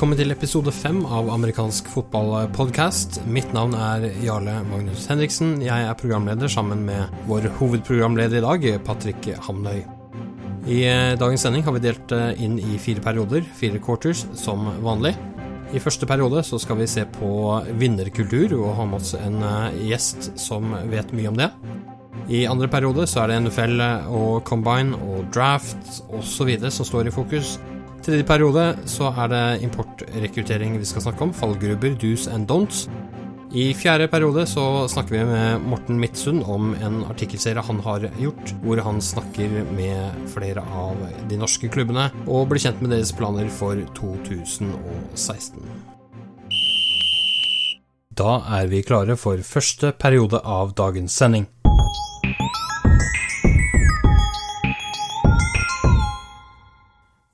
Velkommen til episode fem av amerikansk fotballpodkast. Mitt navn er Jarle Magnus Henriksen. Jeg er programleder sammen med vår hovedprogramleder i dag, Patrick Hamnøy. I eh, dagens sending har vi delt eh, inn i fire perioder, fire quarters, som vanlig. I første periode så skal vi se på vinnerkultur og ha med oss en eh, gjest som vet mye om det. I andre periode så er det NFL og combine og draft osv. som står i fokus. Tredje periode så er det importrekruttering vi skal snakke om, fallgrubber, do's and don'ts. I fjerde periode så snakker vi med Morten Midtsund om en artikkelserie han har gjort, hvor han snakker med flere av de norske klubbene og blir kjent med deres planer for 2016. Da er vi klare for første periode av dagens sending.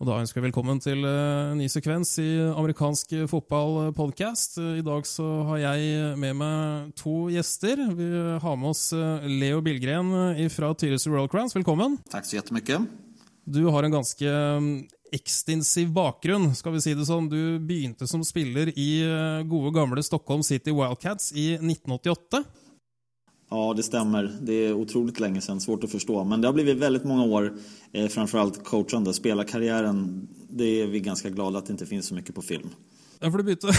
Og da ønsker jeg velkommen til eh, en ny sekvens i amerikansk fotballpodkast. I dag så har jeg med meg to gjester. Vi har med oss eh, Leo Bilgren fra Tyresö Royal Crowns. Velkommen. Takk så jettemykke. Du har en ganske mm, ekstensiv bakgrunn, skal vi si det sånn. Du begynte som spiller i eh, gode, gamle Stockholm City Wildcats i 1988. Ja, det stämmer. Det är otroligt länge sedan, svårt att förstå. Men det har blivit väldigt många år, eh, framförallt coachande. Spelarkarriären, det är vi ganska glada att det inte finns så mycket på film. Ja, for du begynte,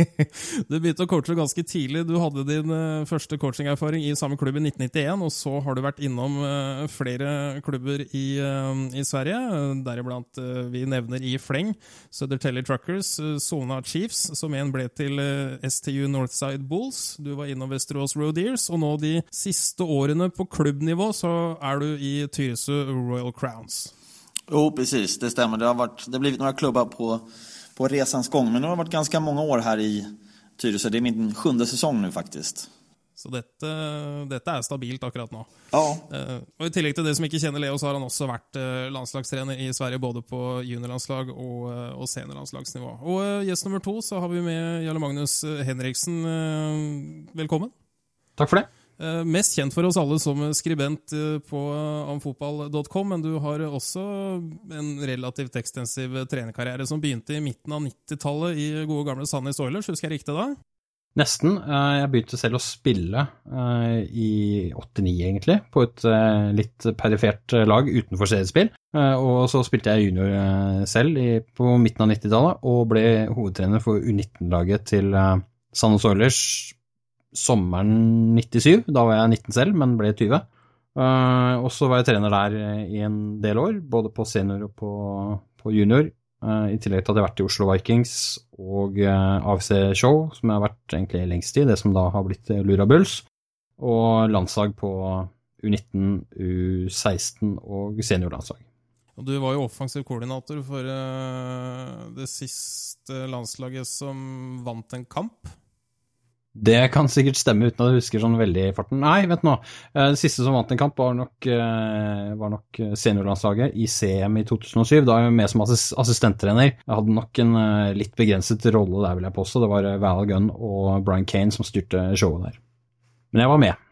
du begynte, å coache ganske tidlig. Du hadde din uh, første coachingerfaring i samme klubb i 1991, og så har du vært innom uh, flere klubber i, uh, i Sverige, deriblant vi nevner i fleng Södertälje Truckers, Sona Chiefs, som igjen ble til STU Northside Bulls. Du var innom Vesterås Roadiers, og nå de siste årene på klubbnivå så er du i Tyresö Royal Crowns. Jo, precis. Det stemmer. Det har, vært, det har blivit några på på resans gång. Men nu har det vært ganske mange år her i Tyresö. Det er min sjunde sesong nu faktisk. Så dette, dette, er stabilt akkurat nå. Ja. Uh, og I tillegg til det som ikke kjenner Leo, så har han også vært uh, landslagstrener i Sverige, både på juniorlandslag og, uh, og seniorlandslagsnivå. Og gjest nummer to så har vi med Jarle Magnus Henriksen. velkommen. Takk for det. Eh, mest kjent for oss alle som skribent eh, på amfotball.com, men du har også en relativt ekstensiv trenerkarriere som begynte i midten av 90-tallet i gode gamle Sandnes Oilers, husker jeg riktig da? Nesten. Eh, jeg begynte selv å spille i 89, egentlig, på et litt perifert lag utenfor seriespill. Og så spilte jeg junior selv på midten av 90-tallet, og ble hovedtrener for U19-laget til Sandnes Oilers sommeren 97. Da var jeg 19 selv, men ble 20. Uh, eh, og så var jeg trener der i en del år, både på senior og på, på junior. Uh, I tillegg til at jeg har vært i Oslo Vikings og uh, eh, AFC Show, som jeg har vært egentlig lengst i, det som da har blitt Lura Bulls. Og landslag på U19, U16 og seniorlandslag. Og du var jo offensiv koordinator for det siste landslaget som vant en kamp. Det kan sikkert stemme uten at du husker sånn veldig i farten. Nei, vent nå. Den det siste som vant en kamp, var nok, eh, var nok seniorlandslaget i CM i 2007. Da var jeg med som assistenttrener. Jeg hadde nok en eh, litt begrenset rolle der, vil jeg påstå. Det var Val Gunn og Brian Kane som styrte showet der. Men jeg var med.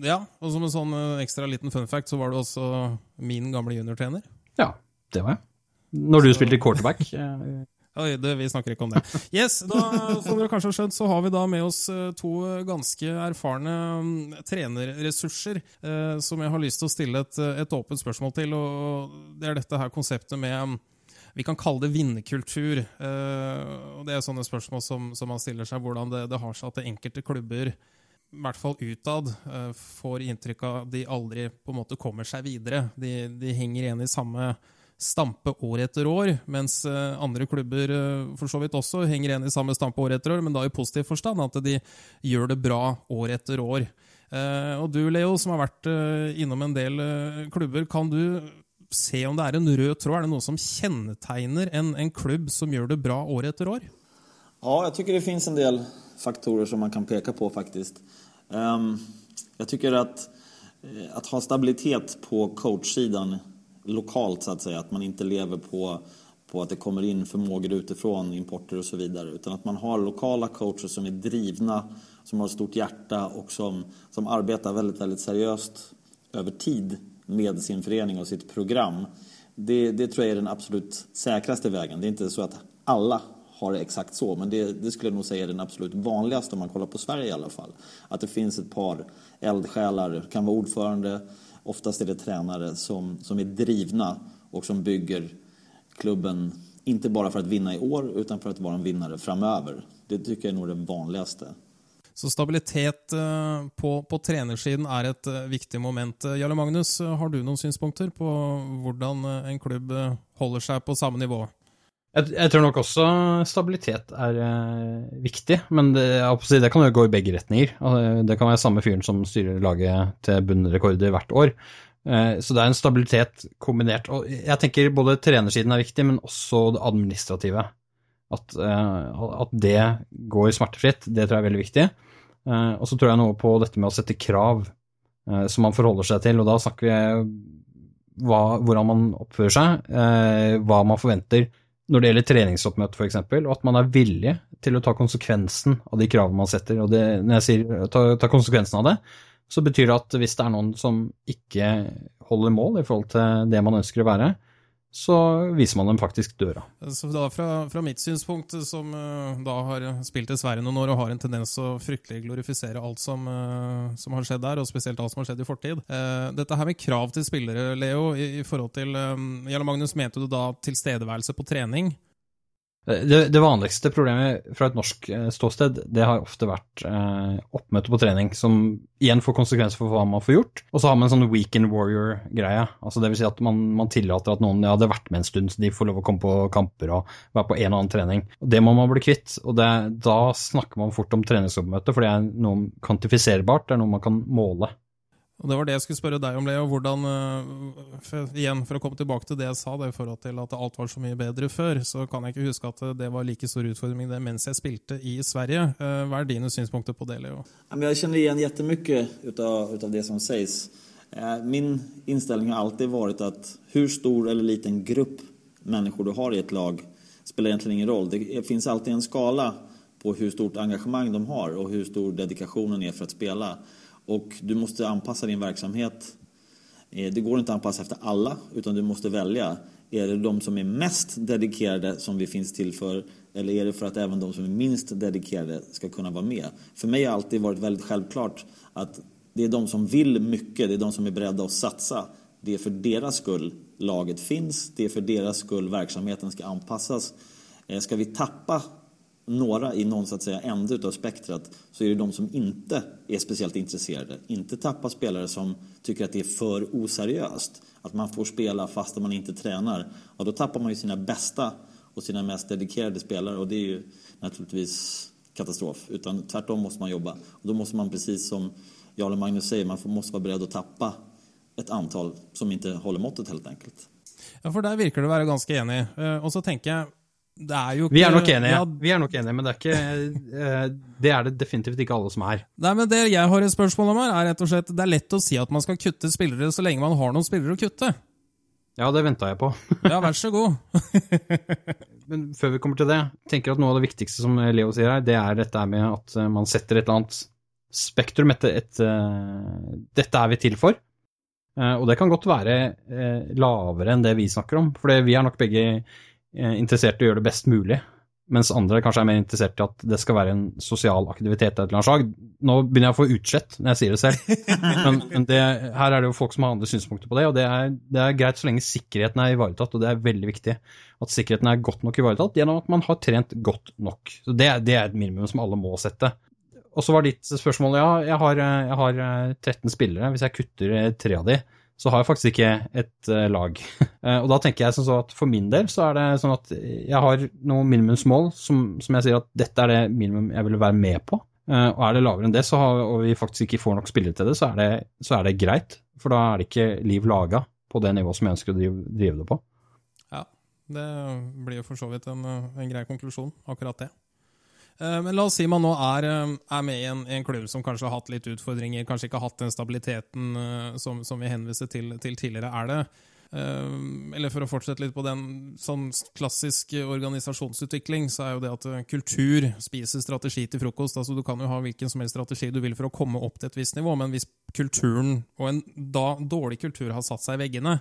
Ja, og som en sånn ekstra liten fun fact, så var du også min gamle juniortrener. Ja, det var jeg. Når du så... spilte quarterback. Oi, det, vi snakker ikke om det. Yes, da, Som dere kanskje har skjønt, så har vi da med oss eh, to ganske erfarne mm, trenerressurser eh, som jeg har lyst til å stille et, et, åpent spørsmål til. og Det er dette her konseptet med mm, vi kan kalle det vinnerkultur. Eh, Det er sånne spørsmål som, som man stiller seg, hvordan det, det har seg at enkelte klubber i hvert fall utad, eh, får inntrykk av at de aldri på en måte kommer seg videre. De, de henger igjen i samme stampe år etter år, mens eh, andre klubber eh, for så vidt også henger igjen i samme stampe år etter år, men da i positiv forstand, at de gjør det bra år etter år. Eh, og du, Leo, som har vært innom en del klubber, kan du se om det er en rød tråd? Er det noe som kjennetegner en, en klubb som gjør det bra år etter år? Ja, jeg syns det finnes en del faktorer som man kan peke på, faktisk. Um, jeg syns at å ha stabilitet på coachsidan lokalt så att säga. Att man inte lever på, på att det kommer in förmågor utifrån, importer och så vidare. Utan att man har lokala coacher som är drivna, som har ett stort hjärta och som, som arbetar väldigt, väldigt seriöst över tid med sin förening och sitt program. Det, det tror jag är den absolut säkraste vägen. Det är inte så att alla har det exakt så, men det, det, skulle jag nog säga är den absolut vanligaste om man kollar på Sverige i alla fall. Att det finns ett par eldsjälar, kan vara ordförande, oftast är det tränare som, som är drivna och som bygger klubben, inte bara för att vinna i år, utan för att vara en vinnare framöver. Det tycker jag är nog det vanligaste. Så stabilitet eh, på, på trenersiden er et eh, viktig moment. Eh, Jarle Magnus, har du noen synspunkter på hvordan en klubb holder seg på samme nivå? Jeg, jeg tror nok også stabilitet er uh, viktig, men det, det, kan jo gå i begge retninger. Det kan være samme fyren som styrer laget til bunnrekorder hvert år. Uh, så det er en stabilitet kombinert. Og jeg tenker både trenersiden er viktig, men også det administrative. At, uh, at det går smertefritt, det tror jeg er veldig viktig. Og så tror jeg noe på dette med å sette krav som man forholder seg til, og da snakker vi hva, hvordan man oppfører seg, hva man forventer når det gjelder treningsoppmøte f.eks., og at man er villig til å ta konsekvensen av de kravene man setter. Og det, når jeg sier ta, ta, konsekvensen av det, så betyr det at hvis det er noen som ikke holder mål i forhold til det man ønsker å være, så viser man dem faktisk døra. Så da fra, fra mitt synspunkt, som uh, da har spilt Sverige noen år og har en tendens å fryktelig glorifisere alt som, uh, som, har skjedd der, og spesielt alt som har skjedd i fortid uh, Dette her med krav til spillere, Leo, i, i forhold til um, Jarle Magnus, mente du da tilstedeværelse på trening? Det, det, vanligste problemet fra et norsk eh, ståsted, det har ofte vært eh, oppmøte på trening, som igjen får konsekvenser for hva man får gjort. Og så har man en sånn weekend warrior-greie. altså det vil Si at man, man, tillater at noen ja, hadde vært med en stund, så de får lov å komme på kamper og være på en og annen trening. Og Det må man bli kvitt. og det, Da snakker man fort om treningsoppmøte, for det er noe kvantifiserbart, det er noe man kan måle. Og Det var det jeg skulle spørre deg om, Leo. Hvordan, eh, for, igjen, for å komme tilbake til det jeg sa, det i forhold til at alt var så mye bedre før, så kan jeg ikke huske at det var like stor utfordring det mens jeg spilte i Sverige. Eh, hva er dine synspunkter på det, Leo? Jeg kjenner igjen kjempemye av det som sies. Eh, min innstilling har alltid vært at hvor stor eller liten gruppe mennesker du har i et lag, spiller egentlig ingen roll. Det finnes alltid en skala på hvor stort engasjement de har, og hvor stor dedikasjonen er for å spille. Och du måste anpassa din verksamhet. Eh, det går inte att anpassa efter alla, utan du måste välja. Är det de som är mest dedikerade som vi finns till för eller är det för att även de som är minst dedikerade ska kunna vara med? För mig har alltid varit väldigt självklart att det är de som vill mycket, det är de som är beredda att satsa. Det är för deras skull laget finns, det är för deras skull verksamheten ska anpassas. Eh, ska vi tappa några i någon så att säga ände av spektrat så är det de som inte är speciellt intresserade. Inte tappa spelare som tycker att det är för oseriöst. Att man får spela fast man inte tränar. Och då tappar man ju sina bästa och sina mest dedikerade spelare och det är ju naturligtvis katastrof. Utan tvärtom måste man jobba. Och då måste man precis som Jarle Magnus säger, man måste vara beredd att tappa ett antal som inte håller måttet helt enkelt. Ja, for der virker du å være ganske enig. Eh, og så tenker jeg det er jo ikke Vi er nok enige, ja, vi er nok enige men det er, ikke, eh, det er det definitivt ikke alle som er. Nei, men Det jeg har et spørsmål om her, er rett og slett Det er lett å si at man skal kutte spillere så lenge man har noen spillere å kutte. Ja, det venta jeg på. ja, vær så god. men før vi kommer til det, tenker jeg at noe av det viktigste som Leo sier her, det er dette med at eh, man setter et eller annet spektrum etter et, uh, Dette er vi til for. Og det kan godt være lavere enn det vi snakker om, for vi er nok begge Eh, interessert i å gjøre det best mulig, mens andre kanskje er mer interessert i at det skal være en sosial aktivitet av et eller annet slag. Nå begynner jeg å få utslett når jeg sier det selv, men, men det, her er det jo folk som har andre synspunkter på det, og det er, det er, greit så lenge sikkerheten er ivaretatt, og det er veldig viktig at sikkerheten er godt nok ivaretatt gjennom at man har trent godt nok. Så Det, det er et minimum som alle må sette. Og så var ditt spørsmål ja, jeg har, jeg har 13 eh, spillere. Hvis jeg kutter tre av de, så har jeg faktisk ikke et uh, lag. Uh, og da tenker jeg sånn at for min del så er det sånn at jeg har noen minimumsmål som, som jeg sier at dette er det minimum jeg vil være med på. Uh, og er det lavere enn det, har, og vi faktisk ikke får nok spillere til det, så det, så er det, greit. For da er det ikke liv laga på det nivået som jeg ønsker å drive, drive det på. Ja, det blir jo for så vidt en, en grei konklusjon, akkurat det. Eh, men la oss si man nå er, eh, er med i en, en, klubb som kanskje har hatt litt utfordringer, kanskje ikke har hatt den stabiliteten uh, som, som, vi henviste til, til, tidligere. Er det, eller for å fortsette litt på den sånn klassisk organisasjonsutvikling, så er jo det at kultur spiser strategi til frokost. altså Du kan jo ha hvilken som helst strategi du vil for å komme opp til et visst nivå, men hvis kulturen, og en da dårlig kultur, har satt seg i veggene,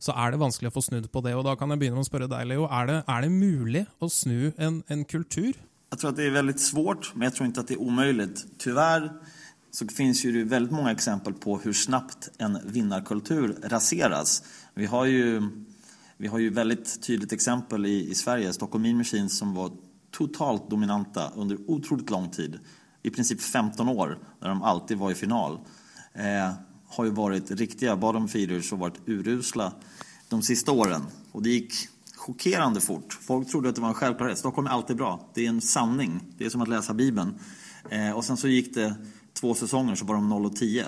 så er det vanskelig å få snudd på det. og Da kan jeg begynne med å spørre deg, Leo. Er det, er det mulig å snu en, en kultur? Jag tror att det är väldigt svårt, men jag tror inte att det är omöjligt. Tyvärr så finns ju det väldigt många exempel på hur snabbt en vinnarkultur raseras. Vi har ju, vi har ju väldigt tydligt exempel i, i Sverige, Stockholm Mean Machine som var totalt dominanta under otroligt lång tid. I princip 15 år, där de alltid var i final. Eh, har ju varit riktiga bottom feeders och varit urusla de sista åren. Och det gick chockerande fort. Folk trodde att det var en självklarhet. Stockholm är alltid bra. Det är en sanning. Det är som att läsa Bibeln. Eh, och sen så gick det två säsonger så var de 0 och 10.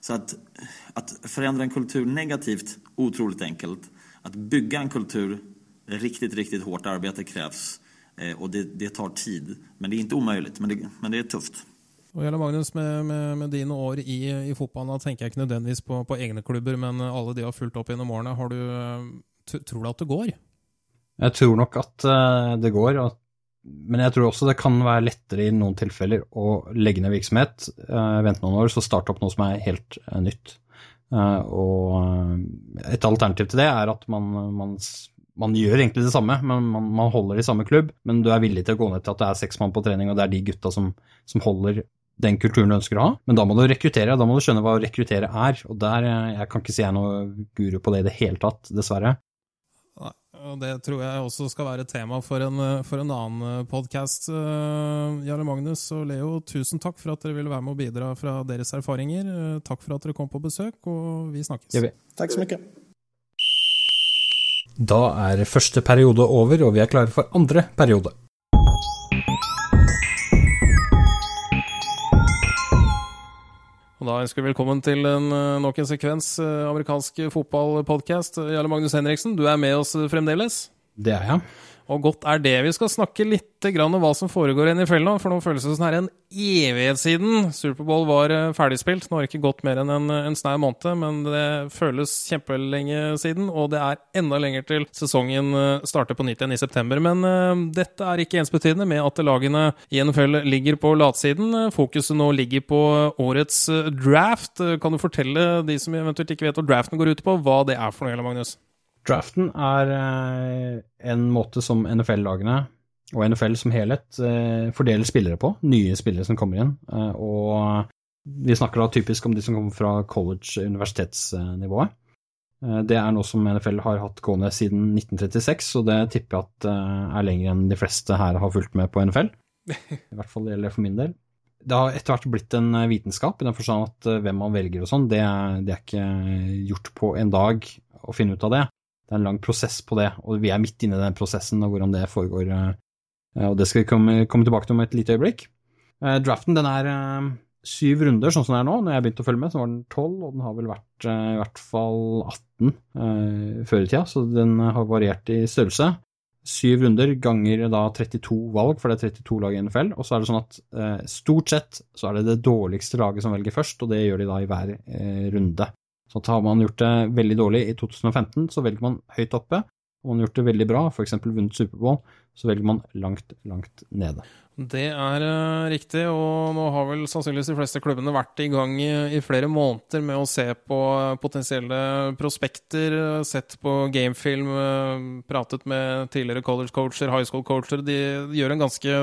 Så att, att förändra en kultur negativt, otroligt enkelt. Att bygga en kultur, riktigt, riktigt hårt arbete krävs. Eh, och det, det, tar tid. Men det är inte omöjligt, men det, men det är tufft. Og Jarle Magnus, med, med, med, dine år i, i fotballen, tenker jeg ikke nødvendigvis på, på, egne klubber, men alle de har fulgt opp gjennom årene. Du, eh, tror du at det går? Jeg tror nok at uh, det går, men jeg tror også det kan være lettere i noen tilfeller å legge ned virksomhet, uh, vente noen år, så starte opp noe som er helt uh, nytt. og et alternativ til det er at man, man, man gjør egentlig det samme, men man, man, holder i samme klubb, men du er villig til å gå ned til at det er seks mann på trening, og det er de gutta som, som holder den kulturen du ønsker å ha. Men da må du rekruttere, da må du skjønne hva å rekruttere er. Og der, jeg kan ikke si jeg er noe guru på det i det hele tatt, dessverre og det tror jeg også skal være tema for en, for en annen eh, podkast. Eh, Jarle Magnus og Leo, tusen takk for at dere ville være med og bidra fra deres erfaringer. Eh, takk for at dere kom på besøk, og vi snakkes. Ja, takk så mye. Da er første periode over, og vi er klare for andre periode. Og Da ønsker vi velkommen til en, eh, nok en sekvens eh, amerikansk fotballpodkast. Jarle Magnus Henriksen, du er med oss fremdeles? Det er jeg. Og godt er det. Vi skal snakke litt om hva som foregår i NFL nå, for nå føles det som det er en evighet siden Superbowl var eh, ferdigspilt. Nå har det ikke gått mer enn en, en snau måned, men det føles kjempelenge siden. Og det er enda lenger til sesongen eh, starter på nytt igjen i september. Men uh, dette er ikke ensbetydende med at lagene i NFL ligger på latsiden. Fokuset nå ligger på årets draft. Kan du fortelle de som eventuelt ikke vet hva draften går ut på, hva det er for noe, Magnus? Draften er eh, en måte som NFL-lagene og NFL som helhet eh, fordeler spillere på, nye spillere som kommer inn. Eh, og vi snakker da typisk om de som kommer fra college-universitetsnivået. Det er noe som NFL har hatt gående siden 1936, og det tipper jeg at er lenger enn de fleste her har fulgt med på NFL. I hvert fall gjelder det for min del. Det har etter hvert blitt en vitenskap, i den forstand at hvem man velger og sånn, det, det, er ikke gjort på en dag å finne ut av det det er en lang prosess på det, og vi er midt inne i den prosessen og hvordan det foregår. Eh, og det skal vi komme, komme tilbake til om et lite øyeblikk. Eh, draften den er eh, syv runder, sånn som den er nå. Når jeg begynte å følge med, så var den tolv, og den har vel vært i hvert fall 18 før i tida, så den har variert i størrelse. Syv runder ganger da 32 valg, for det er 32 lag i NFL. Og så er det sånn at eh, stort sett så er det det dårligste laget som velger først, og det gjør de da i hver eh, runde. Så har man gjort det veldig dårlig i 2015, så velger man høyt oppe. Om man har gjort det veldig bra, f.eks. vunnet Superbowl, så velger man langt, langt nede. Det er uh, riktig, og nå har vel sannsynligvis de fleste klubbene vært i gang i, flere måneder med å se på potensielle prospekter, sett på gamefilm, pratet med tidligere college-coacher, high school-coacher. De gjør en ganske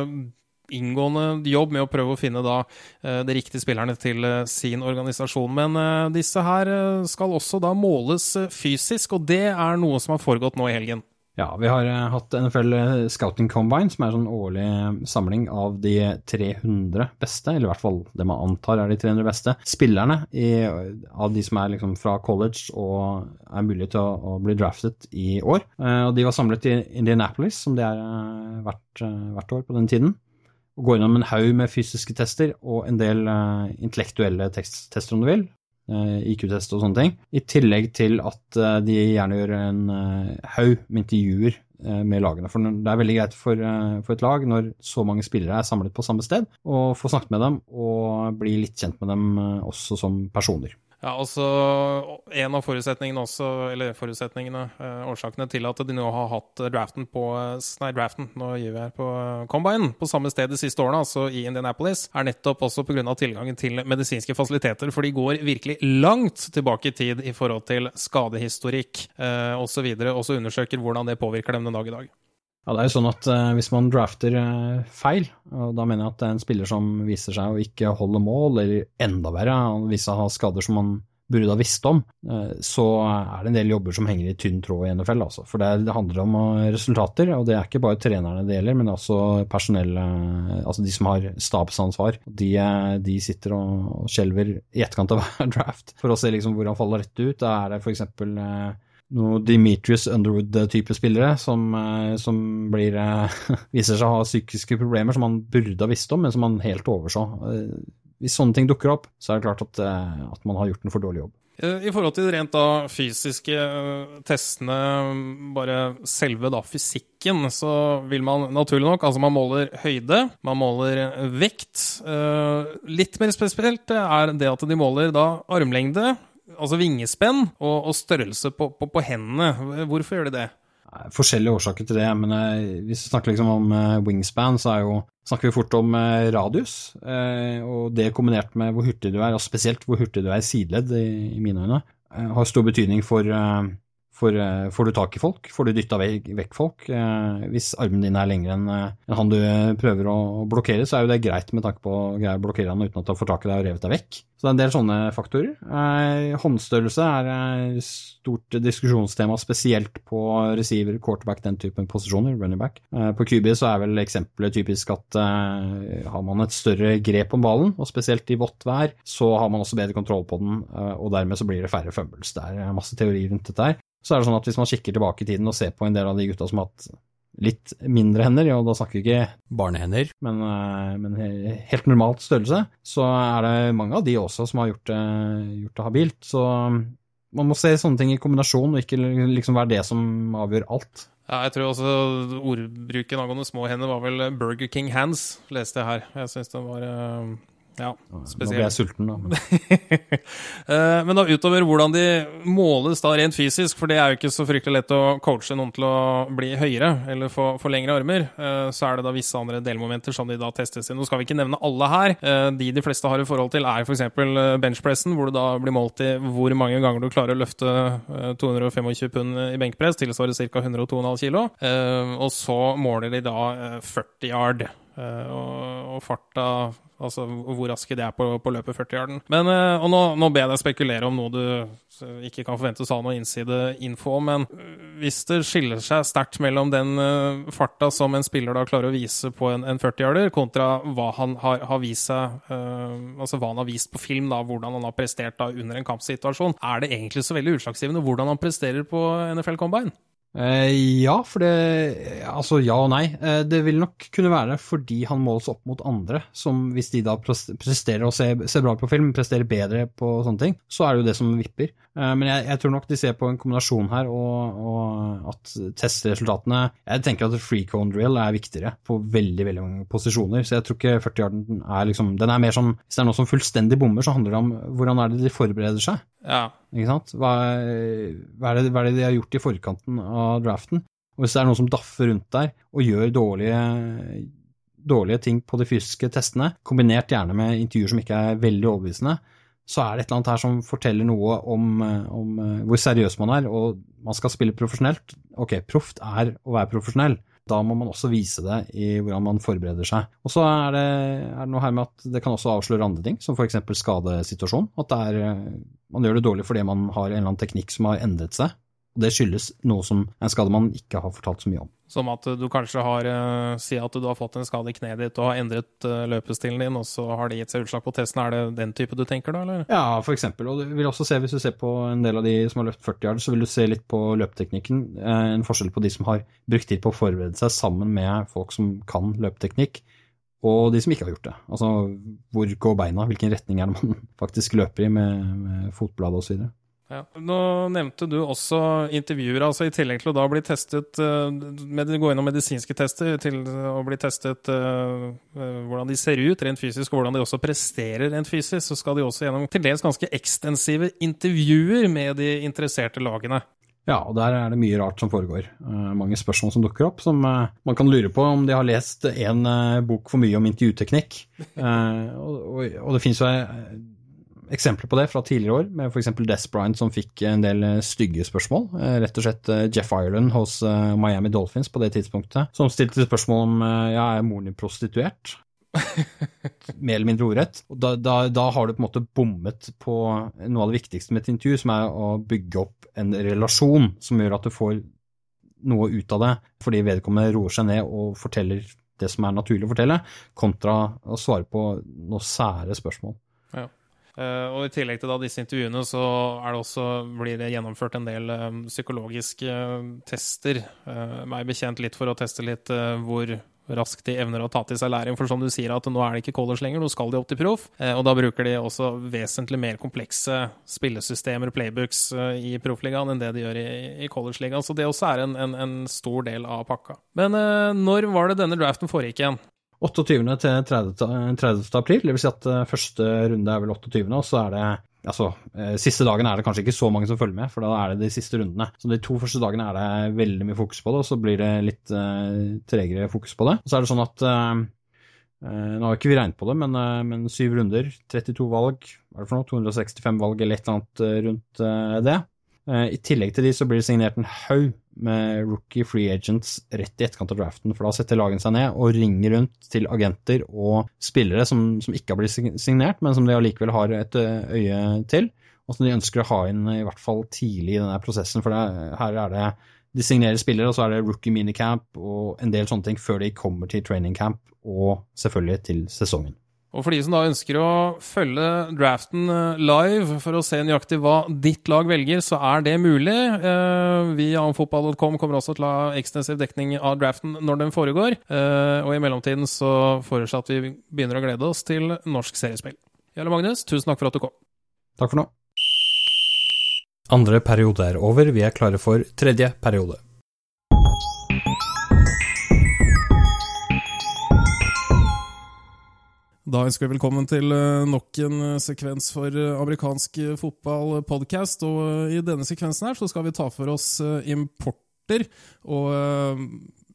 inngående jobb med å prøve å finne da eh, de riktige spillerne til eh, sin organisasjon. Men eh, disse her skal også da måles fysisk, og det er noe som har foregått nå i helgen. Ja, vi har hatt NFL Scouting Combine, som er en sånn årlig samling av de 300 beste, eller i hvert fall det man antar er de 300 beste, spillerne i, av de som er liksom fra college og er mulig til å, å, bli draftet i år. Og de var samlet i Indianapolis, som det er hvert, hvert år på den tiden og går gjennom en haug med fysiske tester og en del uh, intellektuelle tester, om du vil. Uh, eh, IQ-test og sånne ting. I tillegg til at uh, de gjerne gjør en haug med intervjuer med lagene. For det er veldig greit for, for, et lag når så mange spillere er samlet på samme sted, å få snakket med dem og bli litt kjent med dem også som personer. Ja, altså En av forutsetningene også, eller forutsetningene, eh, årsakene til at de nå har hatt draften på Nei, draften, nå gir vi her på Combine på samme sted de siste årene, altså i Indianapolis, er nettopp også pga. tilgangen til medisinske fasiliteter. For de går virkelig langt tilbake i tid i forhold til skadehistorikk eh, osv., og så undersøker hvordan det påvirker dem den dag i dag. Ja, det er jo sånn at uh, Hvis man drafter uh, feil, og da mener jeg at det er en spiller som viser seg å ikke holde mål, eller enda verre, han viser seg å ha skader som man burde ha visst om, uh, så er det en del jobber som henger i tynn tråd i NFL. Altså. For det, det, handler om resultater, og det er ikke bare trenerne det gjelder, men også personell, altså de som har stabsansvar. De, de sitter og, og skjelver i etterkant av hver draft for å se liksom hvor han faller rett ut. Da er det f.eks noe Demetrius Underwood-type spillere som, eh, som blir, eh, viser seg å ha psykiske problemer som man burde ha visst om, men som man helt overså. Eh, hvis sånne ting dukker opp, så er det klart at, at man har gjort en for dårlig jobb. I forhold til rent da fysiske testene, bare selve da fysikken, så vil man naturlig nok Altså, man måler høyde, man måler vekt. Litt mer spesielt er det at de måler da armlengde, altså vingespenn og, og størrelse på, på, på, hendene. Hvorfor gjør de det? Forskjellige årsaker til det, men eh, hvis vi snakker liksom om eh, wingspan, så jo, snakker vi fort om eh, radius. og det kombinert med hvor hurtig du er, og spesielt hvor hurtig du er i sideledd, i, mine øyne, har stor betydning for for uh, får du tak i folk, får du dytta vekk, folk. Uh, hvis armen din er lengre enn uh, han du prøver å blokkere, så er jo det greit med tanke på å greie å blokkere han uten at du får tak i deg og revet deg vekk. Så det er en del sånne faktorer. håndstørrelse er et stort diskusjonstema, spesielt på receiver, quarterback, den typen posisjoner, running back. på QB så er vel eksempelet typisk at har man et større grep om ballen, og spesielt i vått vær, så har man også bedre kontroll på den, og dermed så blir det færre fumbles. Det er masse teori rundt dette her. Så er det sånn at hvis man kikker tilbake i tiden og ser på en del av de gutta som har hatt litt mindre hender, og da snakker vi ikke barnehender, men, eh, men, helt normalt størrelse, så er det mange av de også som har gjort det, gjort det habilt. Så um, man må se sånne ting i kombinasjon, og ikke liksom være det som avgjør alt. Ja, jeg tror også ordbruken angående små hender var vel Burger King hands, leste jeg her. Jeg syns den var uh, ja, spesielt. Nå ble jeg sulten, da. Men. Eh, men da utover hvordan de måles da rent fysisk, for det er jo ikke så fryktelig lett å coache noen til å bli høyere eller få, få lengre armer, eh, så er det da visse andre delmomenter som de da testes i. Nå skal vi ikke nevne alle her. Eh, de de fleste har i forhold til, er f.eks. benchpressen, hvor du da blir målt i hvor mange ganger du klarer å løfte 225 pund i benkpress, tilsvarer ca. 102,5 kg. Og så måler de da 40 yard. Og, og farta Altså hvor raske de er på, på løpet 40-yarden. Men, eh, og nå, nå ber jeg deg spekulere om noe du ikke kan forvente å ha noe innsideinfo om, men hvis det skiller seg sterkt mellom den farta som en spiller da klarer å vise på en, en 40-yarder, kontra hva han har, har vist seg uh, Altså hva han har vist på film, da, hvordan han har prestert da under en kampsituasjon, er det egentlig så veldig utslagsgivende hvordan han presterer på NFL Combine? Eh, ja, for det Altså ja og nei. Eh, det vil nok kunne være fordi han måles opp mot andre, som hvis de da presterer å se, se bra på film, presterer bedre på sånne ting, så er det jo det som vipper. Eh, men jeg, jeg tror nok de ser på en kombinasjon her, og, og at testresultatene Jeg tenker at free cone drill er viktigere på veldig veldig mange posisjoner, så jeg tror ikke 40-yarden er liksom Den er mer som Hvis det er noe som fullstendig bommer, så handler det om hvordan er det de forbereder seg. Ja. Ikke sant? Hva, hva, er det, hva, er det, de har gjort i forkanten av draften? Og hvis det er noen som daffer rundt der og gjør dårlige, dårlige ting på de fysiske testene, kombinert gjerne med intervjuer som ikke er veldig overbevisende, så er det et eller annet her som forteller noe om, om hvor seriøs man er, og man skal spille profesjonelt. Ok, proft er å være profesjonell. Da må man også vise det i hvordan man forbereder seg. Og så er det, er det noe her med at det kan også avsløre andre ting, som f.eks. skadesituasjon. At er, man gjør det dårlig fordi man har en eller annen teknikk som har endret seg. Og det skyldes noe som en skade man ikke har fortalt så mye om. Som at du kanskje har uh, Si at du har fått en skade i kneet ditt og har endret uh, løpestilen din, og så har det gitt seg utslag på testen. Er det den type du tenker da, eller? Ja, for eksempel. Og du vil også se, hvis du ser på en del av de som har løpt 40 yard, så vil du se litt på løpeteknikken. Uh, en forskjell på de som har brukt tid på å forberede seg sammen med folk som kan løpeteknikk, og de som ikke har gjort det. Altså hvor går beina, hvilken retning er det man faktisk løper i med, med fotbladet osv. Ja. Nå nevnte du også intervjuer, altså i tillegg til å da bli testet med, Gå gjennom medisinske tester til å bli testet uh, hvordan de ser ut rent fysisk, og hvordan de også presterer rent fysisk, så skal de også gjennom til dels ganske ekstensive intervjuer med de interesserte lagene. Ja, og der er det mye rart som foregår. Uh, mange spørsmål som dukker opp, som uh, man kan lure på om de har lest en bok for mye om intervjuteknikk. og, og, og, det finnes jo eksempler på det fra tidligere år, med f.eks. Des Bryant som fikk en del eh, stygge spørsmål. Eh, rett og slett eh, Jeff Ireland hos Miami Dolphins på det tidspunktet, som stilte spørsmål om ja, er moren din prostituert? Mer eller mindre ordrett. Da, da, da, har du på en måte bommet på noe av det viktigste med et intervju, som er å bygge opp en relasjon som gjør at du får noe ut av det, fordi vedkommende roer seg ned og forteller det som er naturlig å fortelle, kontra å svare på noen sære spørsmål. Ja. Uh, og I tillegg til da disse intervjuene så det også, blir det gjennomført en del um, psykologiske uh, tester. Meg bekjent litt for å teste litt hvor raskt de evner å ta til seg læring. For som du sier, at nå er det ikke college lenger, nå skal de opp til proff. og da bruker de også vesentlig mer komplekse spillesystemer, playbooks, i proffligaen enn det de gjør i, i college-ligaen. Så det også er en, en, en, stor del av pakka. Men når var det denne draften foregikk igjen? 28. til 30. 30. april, dvs. Si at eh, første runde er vel 28., og så er det Altså, eh, Siste dagen er det kanskje ikke så mange som følger med, for da er det de siste rundene. Så de to første dagene er det veldig mye fokus på det, og så blir det litt uh, tregere fokus på det. Og så er det sånn at uh, Nå har ikke vi regnet på det, men, uh, men syv runder, 32 valg, hva er det for noe, 265 valg eller et eller annet rundt det. I tillegg til de så blir det signert en haug med rookie free agents rett i etterkant av draften. For da setter lagene seg ned og ringer rundt til agenter og spillere som, som ikke har blitt signert, men som de allikevel har et øye til. Og som de ønsker å ha inn i hvert fall tidlig i denne prosessen. For det, her er det de signerer spillere, og så er det rookie minicamp og en del sånne ting før de kommer til training camp og selvfølgelig til sesongen. Og for de som da ønsker å følge draften eh, live for å se nøyaktig hva ditt lag velger, så er det mulig. Eh, vi i amfotball.com kommer også til å ha ekstensiv dekning av draften når den foregår. Eh, og i mellomtiden så foreslår at vi begynner å glede oss til norsk seriespill. Jarle Magnus, tusen takk for at du kom. Takk for nå. Andre periode er over, vi er klare for tredje periode. Da ønsker vi velkommen til eh, nok en eh, sekvens for eh, amerikansk fotball-podkast. Og i denne sekvensen her så skal vi ta for oss importer og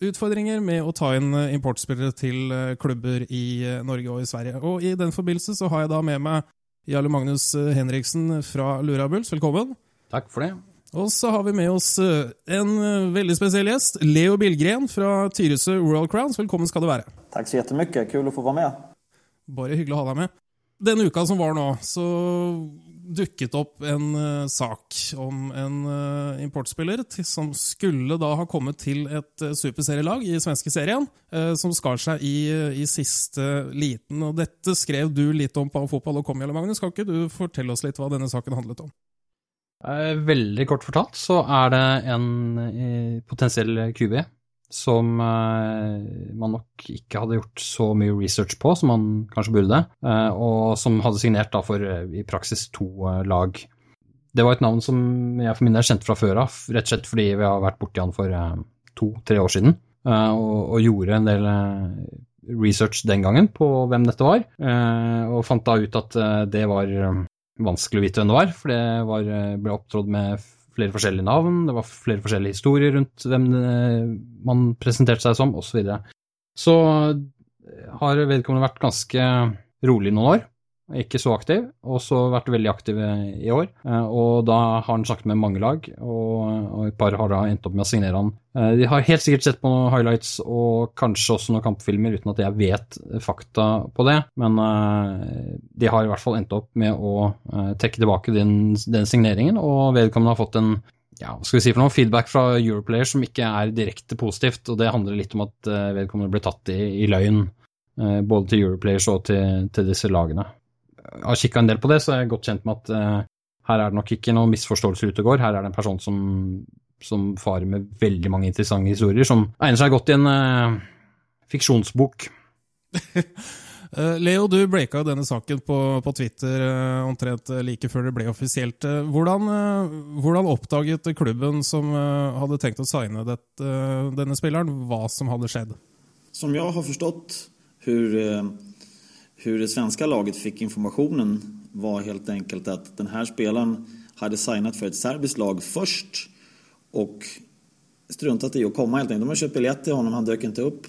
utfordringer med å ta inn importspillere til klubber i Norge og i Sverige. Og i den forbindelse så har jeg da med meg Jarle Magnus Henriksen fra Lurabuls. Velkommen. Takk for det. Og så har vi med oss en veldig spesiell gjest. Leo Billgren fra Tyresø Royal Crowns. Velkommen skal du være. Takk så jettemykke. Kul å få være med. Bare hyggelig å ha deg med. Denne uka som var nå, så dukket opp en uh, sak om en uh, importspiller til, som skulle da ha kommet til et uh, superserielag i svenske serien, som skar seg i, i, siste liten. Og dette skrev du litt om på Fotball og kom, Jelle Magnus. Skal ikke du fortelle oss litt hva denne saken handlet om? Veldig kort fortalt så er det en potensiell QB som eh, man nok ikke hadde gjort så mye research på som man kanskje burde, eh, og som hadde signert for eh, i praksis to lag. Det var et navn som jeg for min del kjente fra før av, rett og slett fordi vi har vært borti han for to-tre år siden, og, gjorde en del research den gangen på hvem dette var, og fant da ut at det var vanskelig å vite hvem det var, for det var, ble opptrådt med flere forskjellige navn, det var flere forskjellige historier rundt hvem man presenterte seg som, osv. Så, videre. så eh, har vedkommende vært ganske rolig noen år, ikke så aktiv, og så vært veldig aktiv i år. Eh, og da har han snakket med mange lag, og, et par har da endt opp med å signere han. Eh, de har helt sikkert sett på noen highlights og kanskje også noen kampfilmer, uten at jeg vet fakta på det, men de har i hvert fall endt opp med å trekke tilbake den, den signeringen, og vedkommende har fått en ja, hva skal vi si for noe, feedback fra Europlayer som ikke er direkte positivt, og det handler litt om at vedkommende ble tatt i, i løgn, både til Europlayers og til, til disse lagene har kikka en del på det, så er jeg godt kjent med at uh, her er det nok ikke noen misforståelser ute og går. Her er det en person som, som farer med veldig mange interessante historier, som egner seg godt i en uh, fiksjonsbok. Eh, Leo, du breaka jo denne saken på, på Twitter uh, omtrent like før det ble offisielt. Hvordan, uh, hvordan oppdaget klubben som hadde tenkt å signe det, denne spilleren, hva som hadde skjedd? Som jeg har forstått hvordan det svenska laget fick informasjonen, var helt enkelt at denne spelaren hadde signet for et serbisk lag først og struntat i å komme. Helt enkelt. De hade köpt biljett til honom, han dök ikke opp.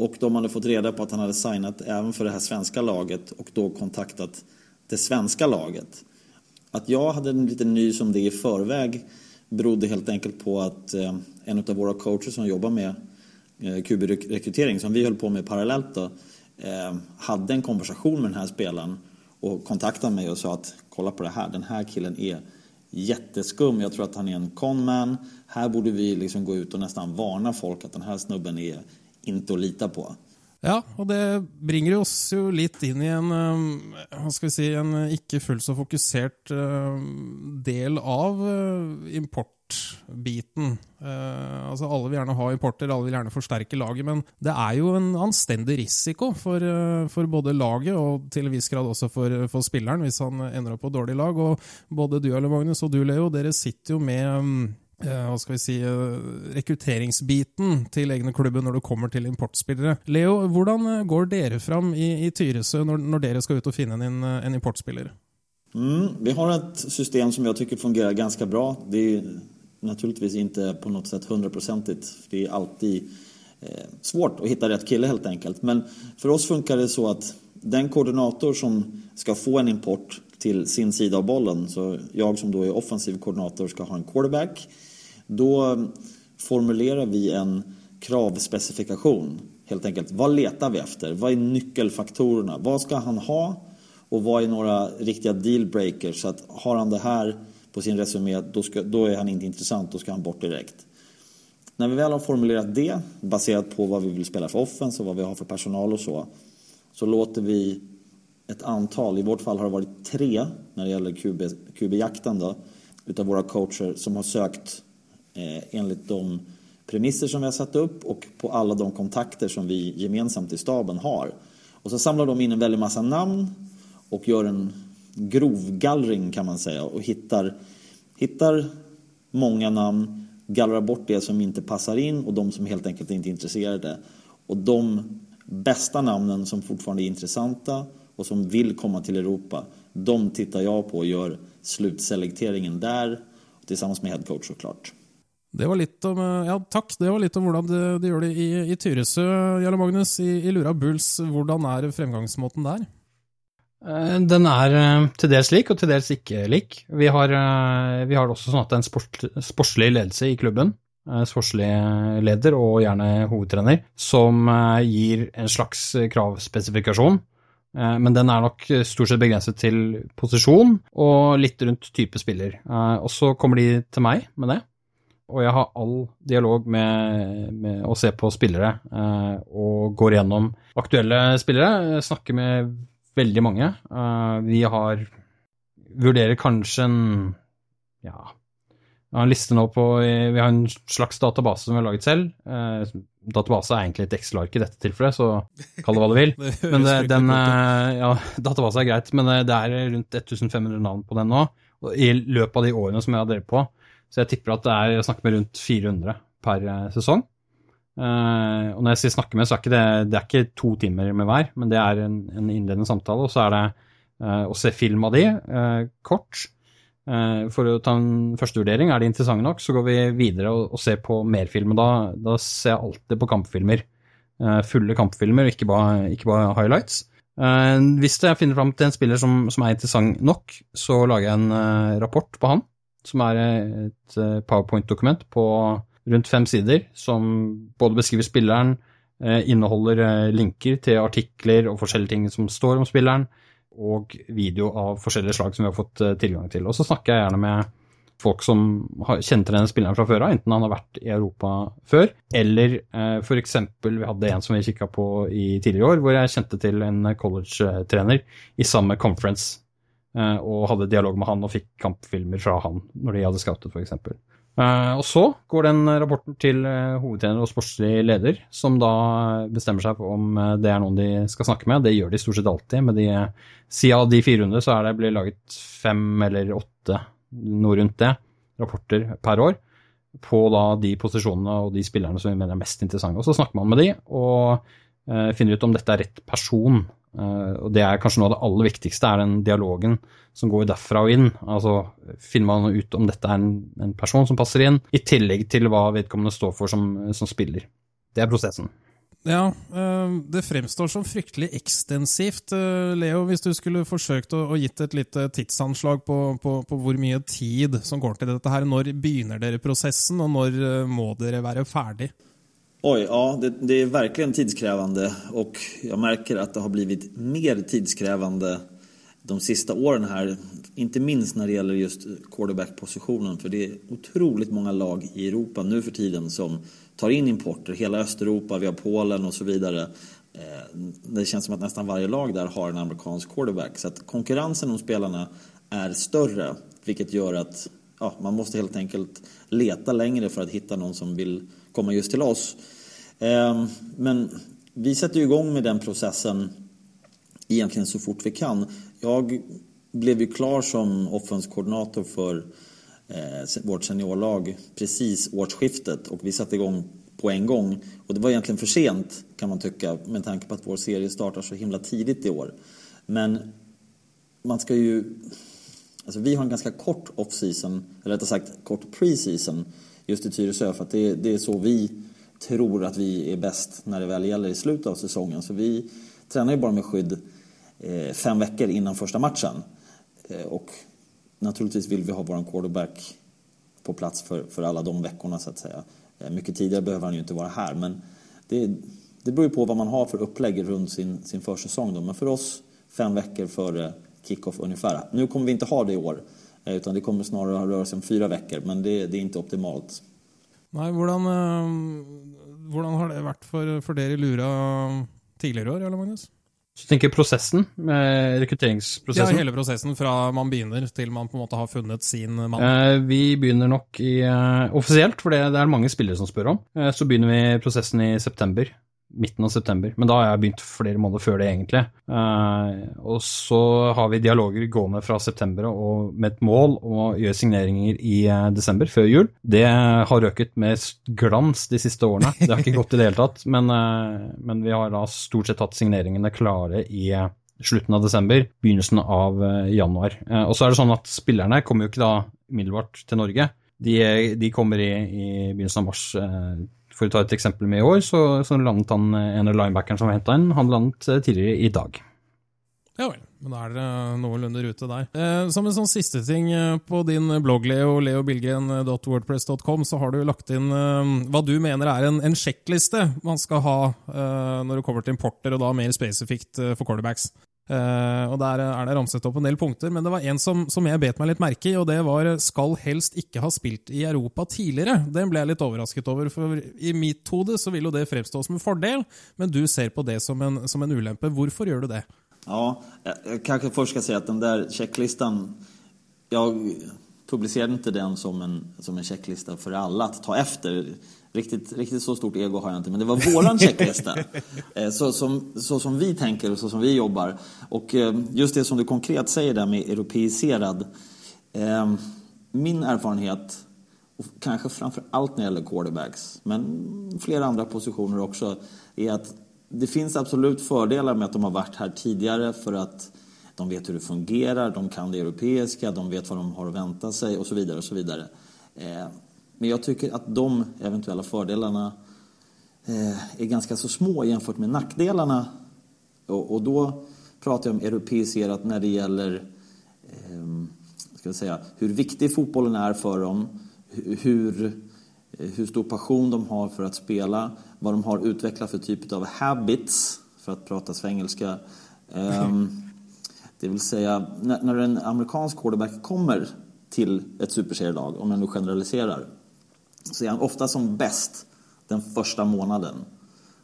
Och de hadde fått reda på at han hadde signat även for det här svenska laget og da kontaktat det svenska laget. At jeg hadde en liten ny som det i förväg berodde helt enkelt på at eh, en av våre coacher som jobbar med eh, QB-rekrytering, som vi höll på med parallellt, då, eh, hade en konversasjon med denne spelaren og kontaktet meg og sa at kolla på det her, den her killen er jätteskum. Jeg tror at han er en conman. Her borde vi liksom gå ut og nesten varne folk at den her snubben er ikke å lite på. Ja, og det bringer oss jo litt inn i en, hva skal vi si, en ikke fullt så fokusert eh, del av eh, importbiten. Altså Alle vil gjerne ha importer, alle vil gjerne forsterke laget, men det er jo en anstendig risiko for, for både laget og til en viss grad også for, for, spilleren, hvis han ender opp på dårlig lag. Og både du, eller Magnus, og du, Leo, dere sitter jo med Eh, hva skal vi si, rekrutteringsbiten til egne klubber når det kommer til importspillere. Leo, hvordan går dere fram i, i Tyresø når, når, dere skal ut og finne en, en importspiller? Mm, vi har et system som jeg syns fungerer ganske bra. Det er naturligvis ikke på noe sett 100 Det er alltid eh, svårt å finne rett kille, helt enkelt. Men for oss funker det så at den koordinator som skal få en import til sin side av bollen, så jeg som da er offensiv koordinator skal ha en quarterback da formulerer vi en kravspecifikation. Helt enkelt, vad letar vi efter? Vad är nyckelfaktorerna? Vad ska han ha? Och vad är några riktiga dealbreakers? Så har han det här på sin resumé, då, ska, då är han inte intressant, då ska han bort direkt. När vi väl har formulerat det, baserat på vad vi vill spela för offens och vad vi har för personal och så, så låter vi ett antal, i vårt fall har det varit tre när det gäller QB, QB-jakten då, utav våra coacher som har sökt Eh, enligt de premisser som vi har satt upp och på alla de kontakter som vi gemensamt i staben har. Och så samlar de in en väldig massa namn och gör en grovgallring kan man säga och hittar, hittar många namn, gallrar bort det som inte passar in och de som helt enkelt inte är intresserade. Och de bästa namnen som fortfarande är intressanta och som vill komma till Europa, de tittar jag på och gör slutselekteringen där tillsammans med headcoach såklart. Det var litt om, eh, ja, takk. Det var litt om hvordan de, gjør det i, i Tyresø. Jarle Magnus, i, i Lura Bulls, hvordan er fremgangsmåten der? Eh, den er eh, til dels lik, og til dels ikke lik. Vi har, vi har også sånn at det er en sport, sportslig ledelse i klubben. Sportslig leder og gjerne hovedtrener, som gir en slags kravspesifikasjon. Men den er nok stort sett begrenset til posisjon og litt rundt type spiller. Og så kommer de til meg med det og jeg har all dialog med, med å se på spillere eh, og går gjennom aktuelle spillere. Snakker med veldig mange. Eh, vi har Vurderer kanskje en ja, jeg har en liste nå på Vi har en slags database som vi har laget selv. Eh, database er egentlig et Excel-ark i dette tilfellet, så kall det hva du vil. men det, den, eh, ja, database er greit, men det er rundt 1500 navn på den nå. I løpet av de årene som jeg har drevet på. Så jeg tipper at det er, jeg snakker med rundt 400 per sesong. Uh, og når jeg sier snakke med, så er ikke det, det er ikke to timer med hver, men det er en, en innledende samtale. Og så er det uh, å se film av de, uh, kort. for å ta en første vurdering. Er de interessante nok, så går vi videre og, og ser på mer film. Da, da, ser jeg alltid på kampfilmer. fulle kampfilmer, ikke bare, ikke bare highlights. hvis jeg finner fram til en spiller som, som er interessant nok, så lager jeg en rapport på han som er et powerpoint-dokument på rundt fem sider, som både beskriver spilleren, eh, inneholder eh, linker til artikler og forskjellige ting som står om spilleren, og video av forskjellige slag som vi har fått tilgang til. Og så snakker jeg gjerne med folk som kjenner til denne spilleren fra før av, enten han har vært i Europa før, eller eh, f.eks. vi hadde en som vi kikka på i tidligere år, hvor jeg kjente til en college-trener i samme conference Eh, og hadde dialog med han og fikk kampfilmer fra han når de hadde scoutet, f.eks. Uh, og så går den rapporten til uh, hovedtrener og sportslig leder, som da bestemmer seg for om det er noen de skal snakke med. Det gjør de stort sett alltid. men de, siden av de fire rundene så er det blir laget fem eller åtte, noe rundt det, rapporter per år på da de posisjonene og de spillerne som vi mener er mest interessante. Og så snakker man med de og finner ut om dette er rett person og Det er kanskje noe av det aller viktigste, er den dialogen som går derfra og inn. Altså Finner man ut om dette er en, en person som passer inn, i tillegg til hva vedkommende står for som, som spiller. Det er prosessen. Ja, uh, det fremstår som fryktelig ekstensivt. Uh, Leo, hvis du skulle forsøkt å, å gitt et lite tidsanslag på, på, på, hvor mye tid som går til dette her, når begynner dere prosessen, og når må dere være ferdig? Oj, ja, det, det, är verkligen tidskrävande och jag märker att det har blivit mer tidskrävande de sista åren här. Inte minst när det gäller just quarterback-positionen. För det är otroligt många lag i Europa nu för tiden som tar in importer. Hela Östeuropa, vi har Polen och så vidare. Eh, det känns som att nästan varje lag där har en amerikansk quarterback. Så att konkurrensen om spelarna är större. Vilket gör att ja, man måste helt enkelt leta längre för att hitta någon som vill komma just till oss. Ehm, men vi sätter igång med den processen egentligen så fort vi kan. Jag blev ju klar som offenskoordinator för eh, vårt seniorlag precis årsskiftet och vi satte igång på en gång. Och det var egentligen för sent kan man tycka med tanke på att vår serie startar så himla tidigt i år. Men man ska ju... Alltså vi har en ganska kort off-season, eller rättare sagt kort pre-season just i Tyresö för det, det är så vi tror att vi är bäst när det väl gäller i slutet av säsongen. Så vi tränar ju bara med skydd eh, fem veckor innan första matchen. Eh, och naturligtvis vill vi ha vår quarterback på plats för, för alla de veckorna så att säga. Eh, mycket tidigare behöver han ju inte vara här men det, det beror ju på vad man har för upplägg runt sin, sin försäsong då. Men för oss fem veckor före kickoff ungefär. Nu kommer vi inte ha det i år utan det kommer snarare röra sig om fyra veckor, men det, det är inte optimalt. Nei, hvordan, hvordan, har det vært for, for dere i Lura tidligere år, eller Magnus? Så tenker prosessen, rekrutteringsprosessen? Ja, hele prosessen fra man begynner til man på en måte har funnet sin mann. Eh, vi begynner nok i, eh, offisielt, for det, det er mange spillere som spør om. Eh, så begynner vi prosessen i september midten av september. Men da har jeg begynt flere måneder før det, egentlig. Uh, og så har vi dialoger gående fra september og med et mål om å gjøre signeringer i uh, desember, før jul. Det har røket med glans de siste årene. Det har ikke gått i det hele tatt. Men, uh, men vi har da stort sett hatt signeringene klare i slutten av desember, begynnelsen av januar. og så er det sånn at spillerne kommer jo ikke da umiddelbart til Norge. De, de kommer i, i, begynnelsen av mars for å ta et eksempel med i år, så, så landet han en av linebackeren som var henta inn, han landet eh, tidligere i dag. Ja vel, men da er dere noenlunde rute der. Eh, som en sånn siste ting eh, på din blogg, Leo, leobilgren.wordpress.com, så har du lagt inn eh, hva du mener er en, en sjekkliste man skal ha eh, når det kommer til importer, og da mer spesifikt eh, for quarterbacks. Uh, og Der er det ramset opp en del punkter, men det var en som, som, jeg bet meg litt merke i, og det var 'skal helst ikke ha spilt i Europa tidligere'. Den ble jeg litt overrasket over, for i mitt hode så vil jo det fremstå som en fordel, men du ser på det som en, som en ulempe. Hvorfor gjør du det? Ja, jeg kanskje først skal si at den der sjekklisten Jeg publiserer ikke den som en, som en alle, å alla att ta efter. Riktigt, riktigt så stort ego har jag inte, men det var våran checklista. Eh, så som, så som vi tänker och så som vi jobbar. Och eh, just det som du konkret säger där med europeiserad. Eh, min erfarenhet, och kanske framför allt när det gäller quarterbacks, men flera andra positioner också, är att det finns absolut fördelar med att de har varit här tidigare för att de vet hur det fungerar, de kan det europeiska, de vet vad de har att vänta sig och så vidare. och så vidare. Men jag tycker att de eventuella fördelarna eh, är ganska så små jämfört med nackdelarna. Och, då pratar jag om europeiserat när det gäller ehm, ska jag säga, hur viktig fotbollen är för dem, hur, eh, hur stor passion de har för att spela, vad de har utvecklat för typ av habits, för att prata svengelska. Ehm, det vill säga, när en amerikansk quarterback kommer till ett superserielag, om jag nu generaliserar, så är han ofta som bäst den första månaden.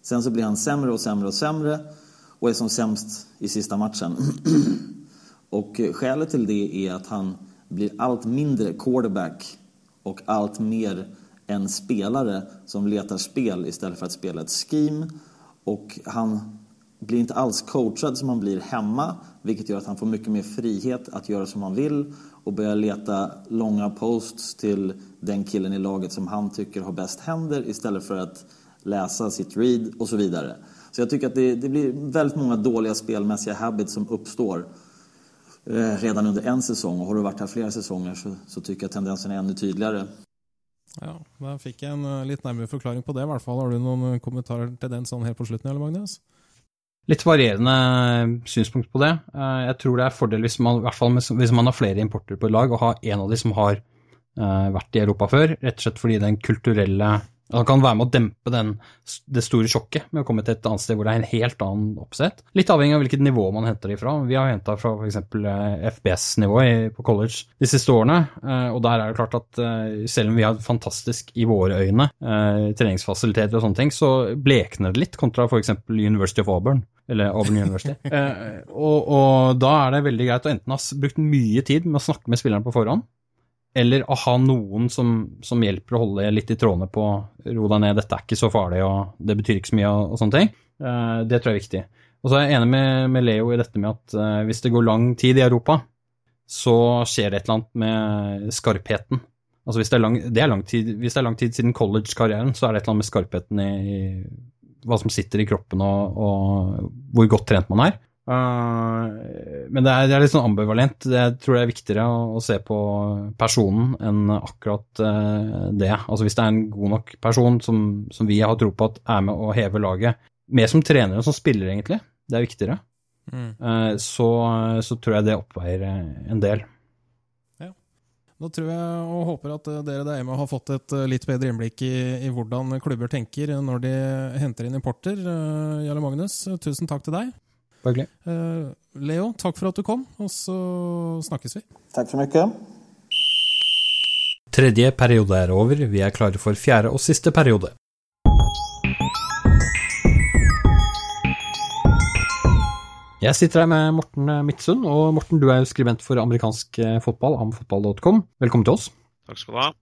Sen så blir han sämre och sämre och sämre och är som sämst i sista matchen. och skälet till det är att han blir allt mindre quarterback och allt mer en spelare som letar spel istället för att spela ett scheme. Och han blir inte alls coachad som han blir hemma, vilket gör att han får mycket mer frihet att göra som han vill och börjar leta långa posts till den killen i laget som han tycker har bäst händer istället för att läsa sitt read och så vidare. Så jag tycker att det, det blir väldigt många dåliga spelmässiga habits som uppstår eh, redan under en säsong. Och har du varit här flera säsonger så, så tycker jag tendensen är ännu tydligare. Ja, Da fikk jeg en uh, litt nærmere forklaring på det. i hvert fall. Har du noen uh, kommentarer til den sånn helt på slutten? eller Magnus? Litt varierende synspunkt på det. Eh, Jeg tror det er fordel hvis man, i hvert fall hvis man har flere importer på et lag, og har en av de som har eh, vært i Europa før, rett og slett fordi den kulturelle Han kan være med å dempe den, det store sjokket med å komme til et annet sted hvor det er en helt annen oppsett. Litt avhengig av hvilket nivå man henter de fra. Vi har henta fra f.eks. FBS-nivå på college de siste årene, eh, og der er det klart at eh, selv om vi har fantastisk i våre øyne eh, treningsfasiliteter og sånne ting, så blekner det litt kontra f.eks. University of Auburn eller Auburn University. eh, og, og, da er det veldig greit å enten ha brukt mye tid med å snakke med spillerne på forhånd, eller å ha noen som, som hjelper å holde litt i trådene på ro deg ned, dette er ikke så farlig, og det betyr ikke så mye, og, og sånne ting. Uh, det tror jeg er viktig. Og så er jeg enig med, med Leo i dette med at uh, hvis det går lang tid i Europa, så skjer det et eller annet med skarpheten. Altså hvis det er lang, det er lang tid, hvis det er lang tid siden college-karrieren, så er det et eller annet med skarpheten i, i hva som sitter i kroppen og, og hvor godt trent man er. Uh, men det er, det er, litt sånn ambivalent. Jeg tror det er viktigere å, å se på personen enn akkurat uh, det. Altså Hvis det er en god nok person som, som, vi har tro på at er med å heve laget, mer som trener enn som spiller, egentlig, det er viktigere, mm. uh, så, så, tror jeg det oppveier en del. Ja. Da tror jeg og håper at dere der hjemme har fått et litt bedre innblikk i, i hvordan klubber tenker når de henter inn importer. Jarle Magnus, tusen takk til deg. Hyggelig. Uh, Leo, takk for at du kom, og så snakkes vi. Takk så mye. Tredje periode er over, vi er klare for fjerde og siste periode. Jeg sitter her med Morten Midtsund, og Morten, du er jo skribent for amerikansk fotball, amfotball.com. Velkommen til oss. Takk skal du ha.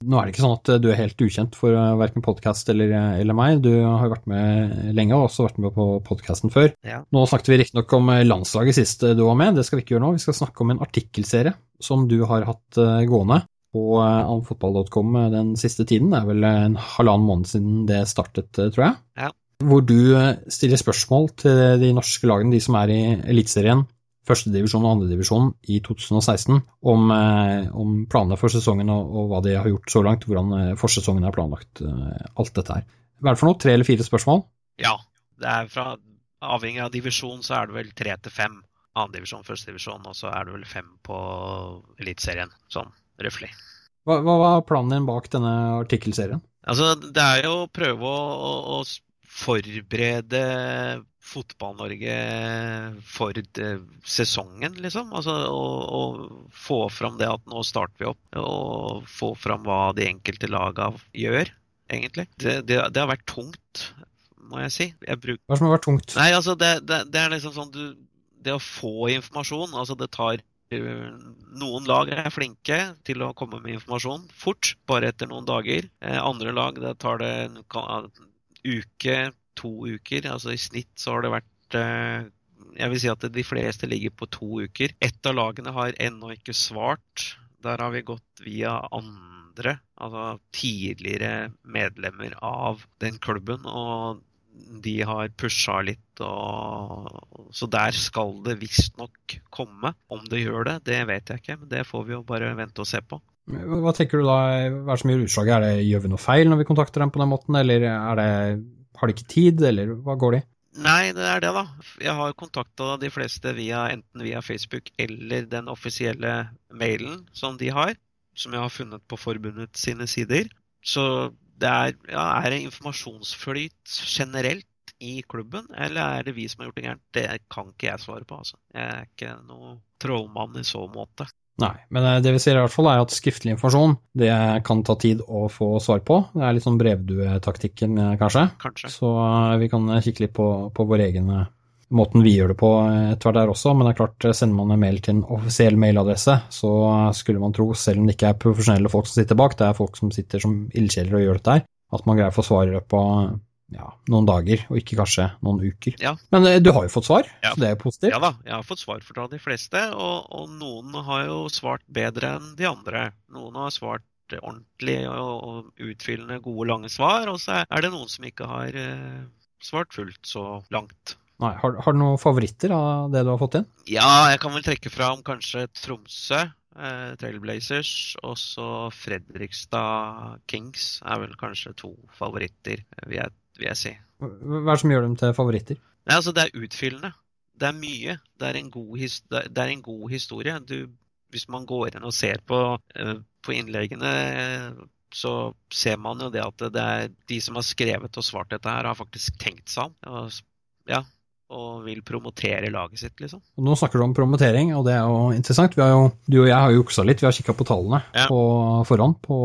Nå er det ikke sånn at du er helt ukjent for verken podkast eller, eller, meg. Du har jo vært med lenge og også vært med på podkasten før. Ja. Nå snakket vi riktignok om landslaget sist du var med, det skal vi ikke gjøre nå. Vi skal snakke om en artikkelserie som du har hatt gående på amfotball.com den siste tiden. Det er vel en halvannen måned siden det startet, tror jeg. Ja. Hvor du stiller spørsmål til de norske lagene, de som er i Eliteserien, førstedivisjon og andredivisjon i 2016 om, om, planene for sesongen og, og, hva de har gjort så langt, hvordan forsesongen er planlagt, alt dette her. Hva er det for noe? Tre eller fire spørsmål? Ja, det er fra avhengig av divisjon så er det vel tre til fem. Andredivisjon, førstedivisjon, og så er det vel fem på Eliteserien, sånn røftlig. Hva, hva var planen din bak denne artikkelserien? Altså, det er jo å prøve å, å, å forberede Fotball-Norge for sesongen, liksom. Altså å, å, få fram det at nå starter vi opp, og få fram hva de enkelte laga gjør, egentlig. Det, det, det, har vært tungt, må jeg si. Jeg bruk... Hva som har vært tungt? Nei, altså det, det, det er liksom sånn du, Det å få informasjon, altså det tar noen lag er flinke til å komme med informasjon fort, bare etter noen dager. Andre lag det tar det en uke, to uker. Altså i snitt så har det vært Jeg vil si at de fleste ligger på to uker. Ett av lagene har ennå ikke svart. Der har vi gått via andre, altså tidligere medlemmer av den klubben. Og de har pusha litt, og Så der skal det visstnok komme. Om det gjør det, det vet jeg ikke, men det får vi jo bare vente og se på. Hva tenker du da, hva er det som gjør utslaget? Er det, Gjør vi noe feil når vi kontakter dem på den måten, eller er det har de ikke tid, eller hva går de? Nei, det er det, da. Jeg har kontakta de fleste via, enten via Facebook eller den offisielle mailen som de har, som jeg har funnet på forbundet sine sider. Så det er, ja, er det informasjonsflyt generelt i klubben, eller er det vi som har gjort det gærent? Det kan ikke jeg svare på, altså. Jeg er ikke noe trollmann i så måte. Nei, men det vi ser i hvert fall er at skriftlig informasjon det kan ta tid å få svar på. Det er litt sånn brevduetaktikken, kanskje. Kanskje. Så vi kan kikke litt på, på vår egen måten vi gjør det på etter hvert der også, men det er klart, sender man en mail til en offisiell mailadresse, så skulle man tro, selv om det ikke er profesjonelle folk som sitter bak, det er folk som sitter som ildsjeler og gjør dette her, at man greier å få svar i løpet av ja, noen dager, og ikke kanskje noen uker. Ja. Men eh, du har jo fått svar, Ja. så det er jo positivt. Ja da, jeg har fått svar fra de fleste, og, og noen har jo svart bedre enn de andre. Noen har svart ordentlig og, og utfyllende, gode, lange svar, og så er det noen som ikke har eh, svart fullt så langt. Nei, har, har du noen favoritter av det du har fått inn? Ja, jeg kan vel trekke fram kanskje Tromsø, eh, Trailblazers, og så Fredrikstad Kings er vel kanskje to favoritter, vil jeg, vil jeg si. Hva er det som gjør dem til favoritter? Nei, altså Det er utfyllende. Det er mye. Det er en god, his det er- en god historie. Du, hvis man går inn og ser på, eh, på innleggene, eh, så ser man jo det at det er de som har skrevet og svart dette her, har faktisk tenkt seg om. Ja, og vil promotere laget sitt, liksom. Nå snakker du om promotering, og det er jo interessant. Vi har jo, du og jeg har jo juksa litt, vi har kikka på tallene Ja. på forhånd på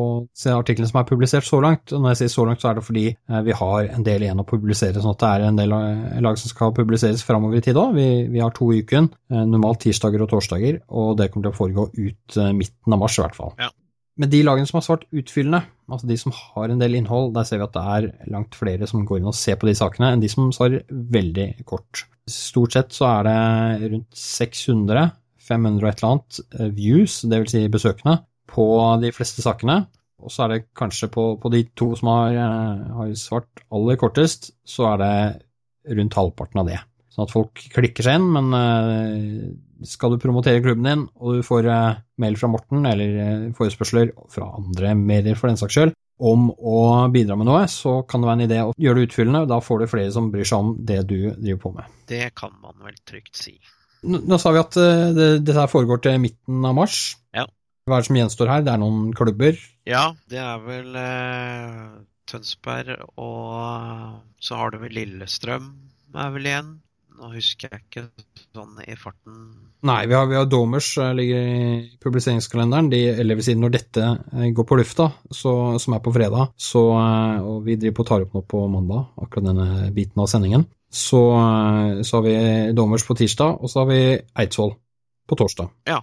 artiklene som er publisert så langt. Og når jeg sier så langt, så er det fordi eh, vi har en del igjen å publisere, sånn at det er en del lag som skal publiseres framover i tid òg. Vi, vi har to i uken, eh, normalt tirsdager og torsdager, og det kommer til å foregå ut eh, midten av mars i hvert fall. Ja. Med de lagene som har svart utfyllende, altså de som har en del innhold, der ser vi at det er langt flere som går inn og ser på de sakene, enn de som svarer veldig kort. Stort sett så er det rundt 600, 500 og et eller annet eh, views, dvs. Si besøkende, på de fleste sakene. Og så er det kanskje på, på de to som har, eh, har svart aller kortest, så er det rundt halvparten av det. Sånn at folk klikker seg inn, men eh, skal du promotere klubben din, og du får eh, mail fra Morten, eller eh, forespørsler fra andre medier for den saks skyld, om å bidra med noe, så kan det være en idé å gjøre det utfyllende. Da får du flere som bryr seg om det du driver på med. Det kan man vel trygt si. Nå, nå sa vi at det, dette foregår til midten av mars. Ja. Hva er det som gjenstår her? Det er noen klubber. Ja, det er vel eh, Tønsberg, og så har du vel Lillestrøm er vel igjen. Nå husker jeg ikke sånn i farten. Nei, vi har, vi har Domers, eh, ligger i publiseringskalenderen. De, eller vil si når dette eh, går på lufta, så, som er på fredag, så, eh, og vi driver på tar opp nå på mandag, akkurat denne biten av sendingen, så, så har vi Domers på tirsdag, og så har vi Eidsvoll på torsdag. Ja,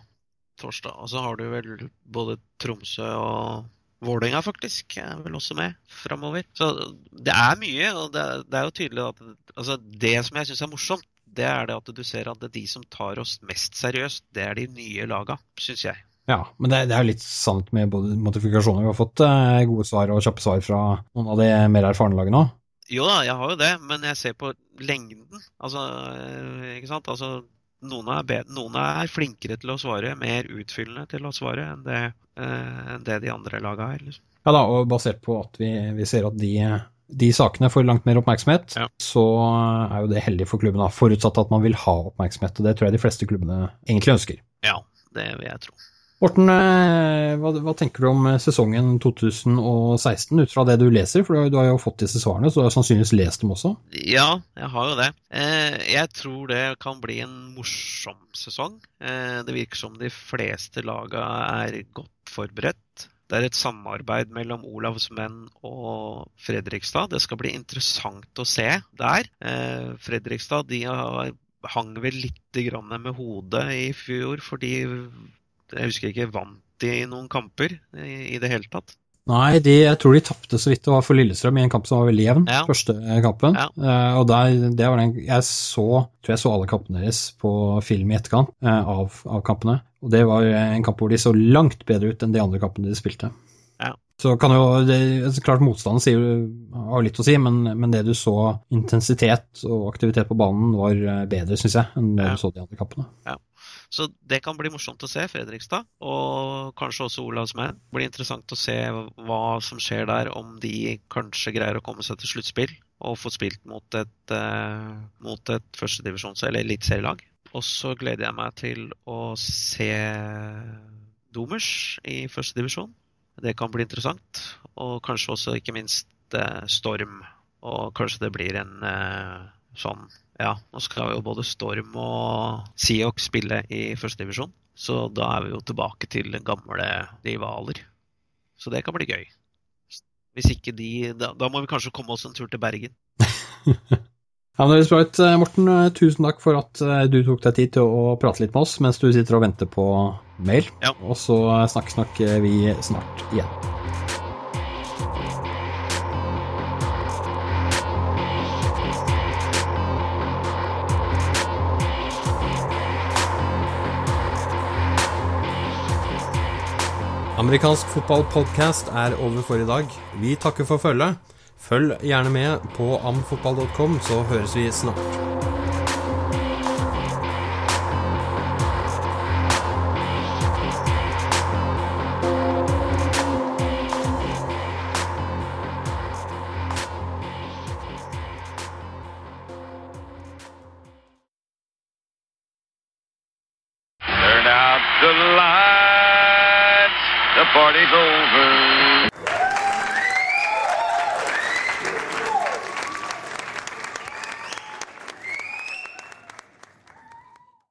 torsdag. Og så har du vel både Tromsø og Vålerenga faktisk er vel også med framover. Så det er mye, og det, det er jo tydelig at altså det som jeg syns er morsomt, det er det at du ser at det de som tar oss mest seriøst, det er de nye laga, syns jeg. Ja, men det, det er jo litt sant med både modifikasjoner. Vi har fått eh, gode svar og kjappe svar fra noen av de mer erfarne lagene òg. Jo da, jeg har jo det, men jeg ser på lengden. Altså, eh, ikke sant. Altså, noen er, noen er flinkere til å svare, mer utfyllende til å svare enn det, eh, enn det de andre laga er. Liksom. Ja da, og basert på at vi, vi ser at de, de sakene får langt mer oppmerksomhet, Ja. så er jo det heldig for klubben, da, forutsatt at man vil ha oppmerksomhet. og Det tror jeg de fleste klubbene egentlig ønsker. Ja, det vil jeg tro. Morten, eh, hva, hva tenker du om eh, sesongen 2016 ut fra det du leser? For du har- jo fått disse svarene, så du har sannsynligvis lest dem også. Ja, jeg har jo det. Eh, jeg tror det kan bli en morsom sesong. Det virker som de fleste laga er godt forberedt. Det er et samarbeid mellom Olavs menn og Fredrikstad. Det skal bli interessant å se der. Fredrikstad de hang vel litt med hodet i fjor fordi jeg husker ikke vant de noen kamper i, i det hele tatt. Nei, de, jeg tror de tapte så vidt det var for Lillestrøm i en kamp som var veldig jevn, Ja. første kampen. Ja. Uh, og der, det var den, jeg så, tror jeg så alle kampene deres på film i etterkant uh, av, av kampene. Og det var en kamp hvor de så langt bedre ut enn de andre kampene de spilte. Ja. Så kan jo, det, altså klart Motstanden sier, har litt å si, men, men det du så intensitet og aktivitet på banen var eh, bedre, syns jeg, enn det Ja. du så de andre kampene. Så det kan bli morsomt å se, Fredrikstad. Og kanskje også Olavs menn. Det blir interessant å se hva som skjer der, om de kanskje greier å komme seg til sluttspill og få spilt mot et, uh, mot et førstedivisjons- eller eliteserielag. Og så gleder jeg meg til å se Domers i førstedivisjon. Det kan bli interessant. Og kanskje også, ikke minst, eh, Storm. Og kanskje det blir en uh, sånn ja, nå skal jo både Storm og Seahawk spille i førstedivisjon. Så da er vi jo tilbake til gamle rivaler. Så det kan bli gøy. Hvis ikke de Da, da må vi kanskje komme oss en tur til Bergen. ja, men det bra eh, Morten, eh, tusen takk for at eh, du tok deg tid til å prate litt med oss mens du sitter og venter på mail. Ja. Og så snakkes nok vi snart igjen. Amerikansk fotballpodkast er over for i dag. Vi takker for følget. Følg gjerne med på amfotball.com, så høres vi snart.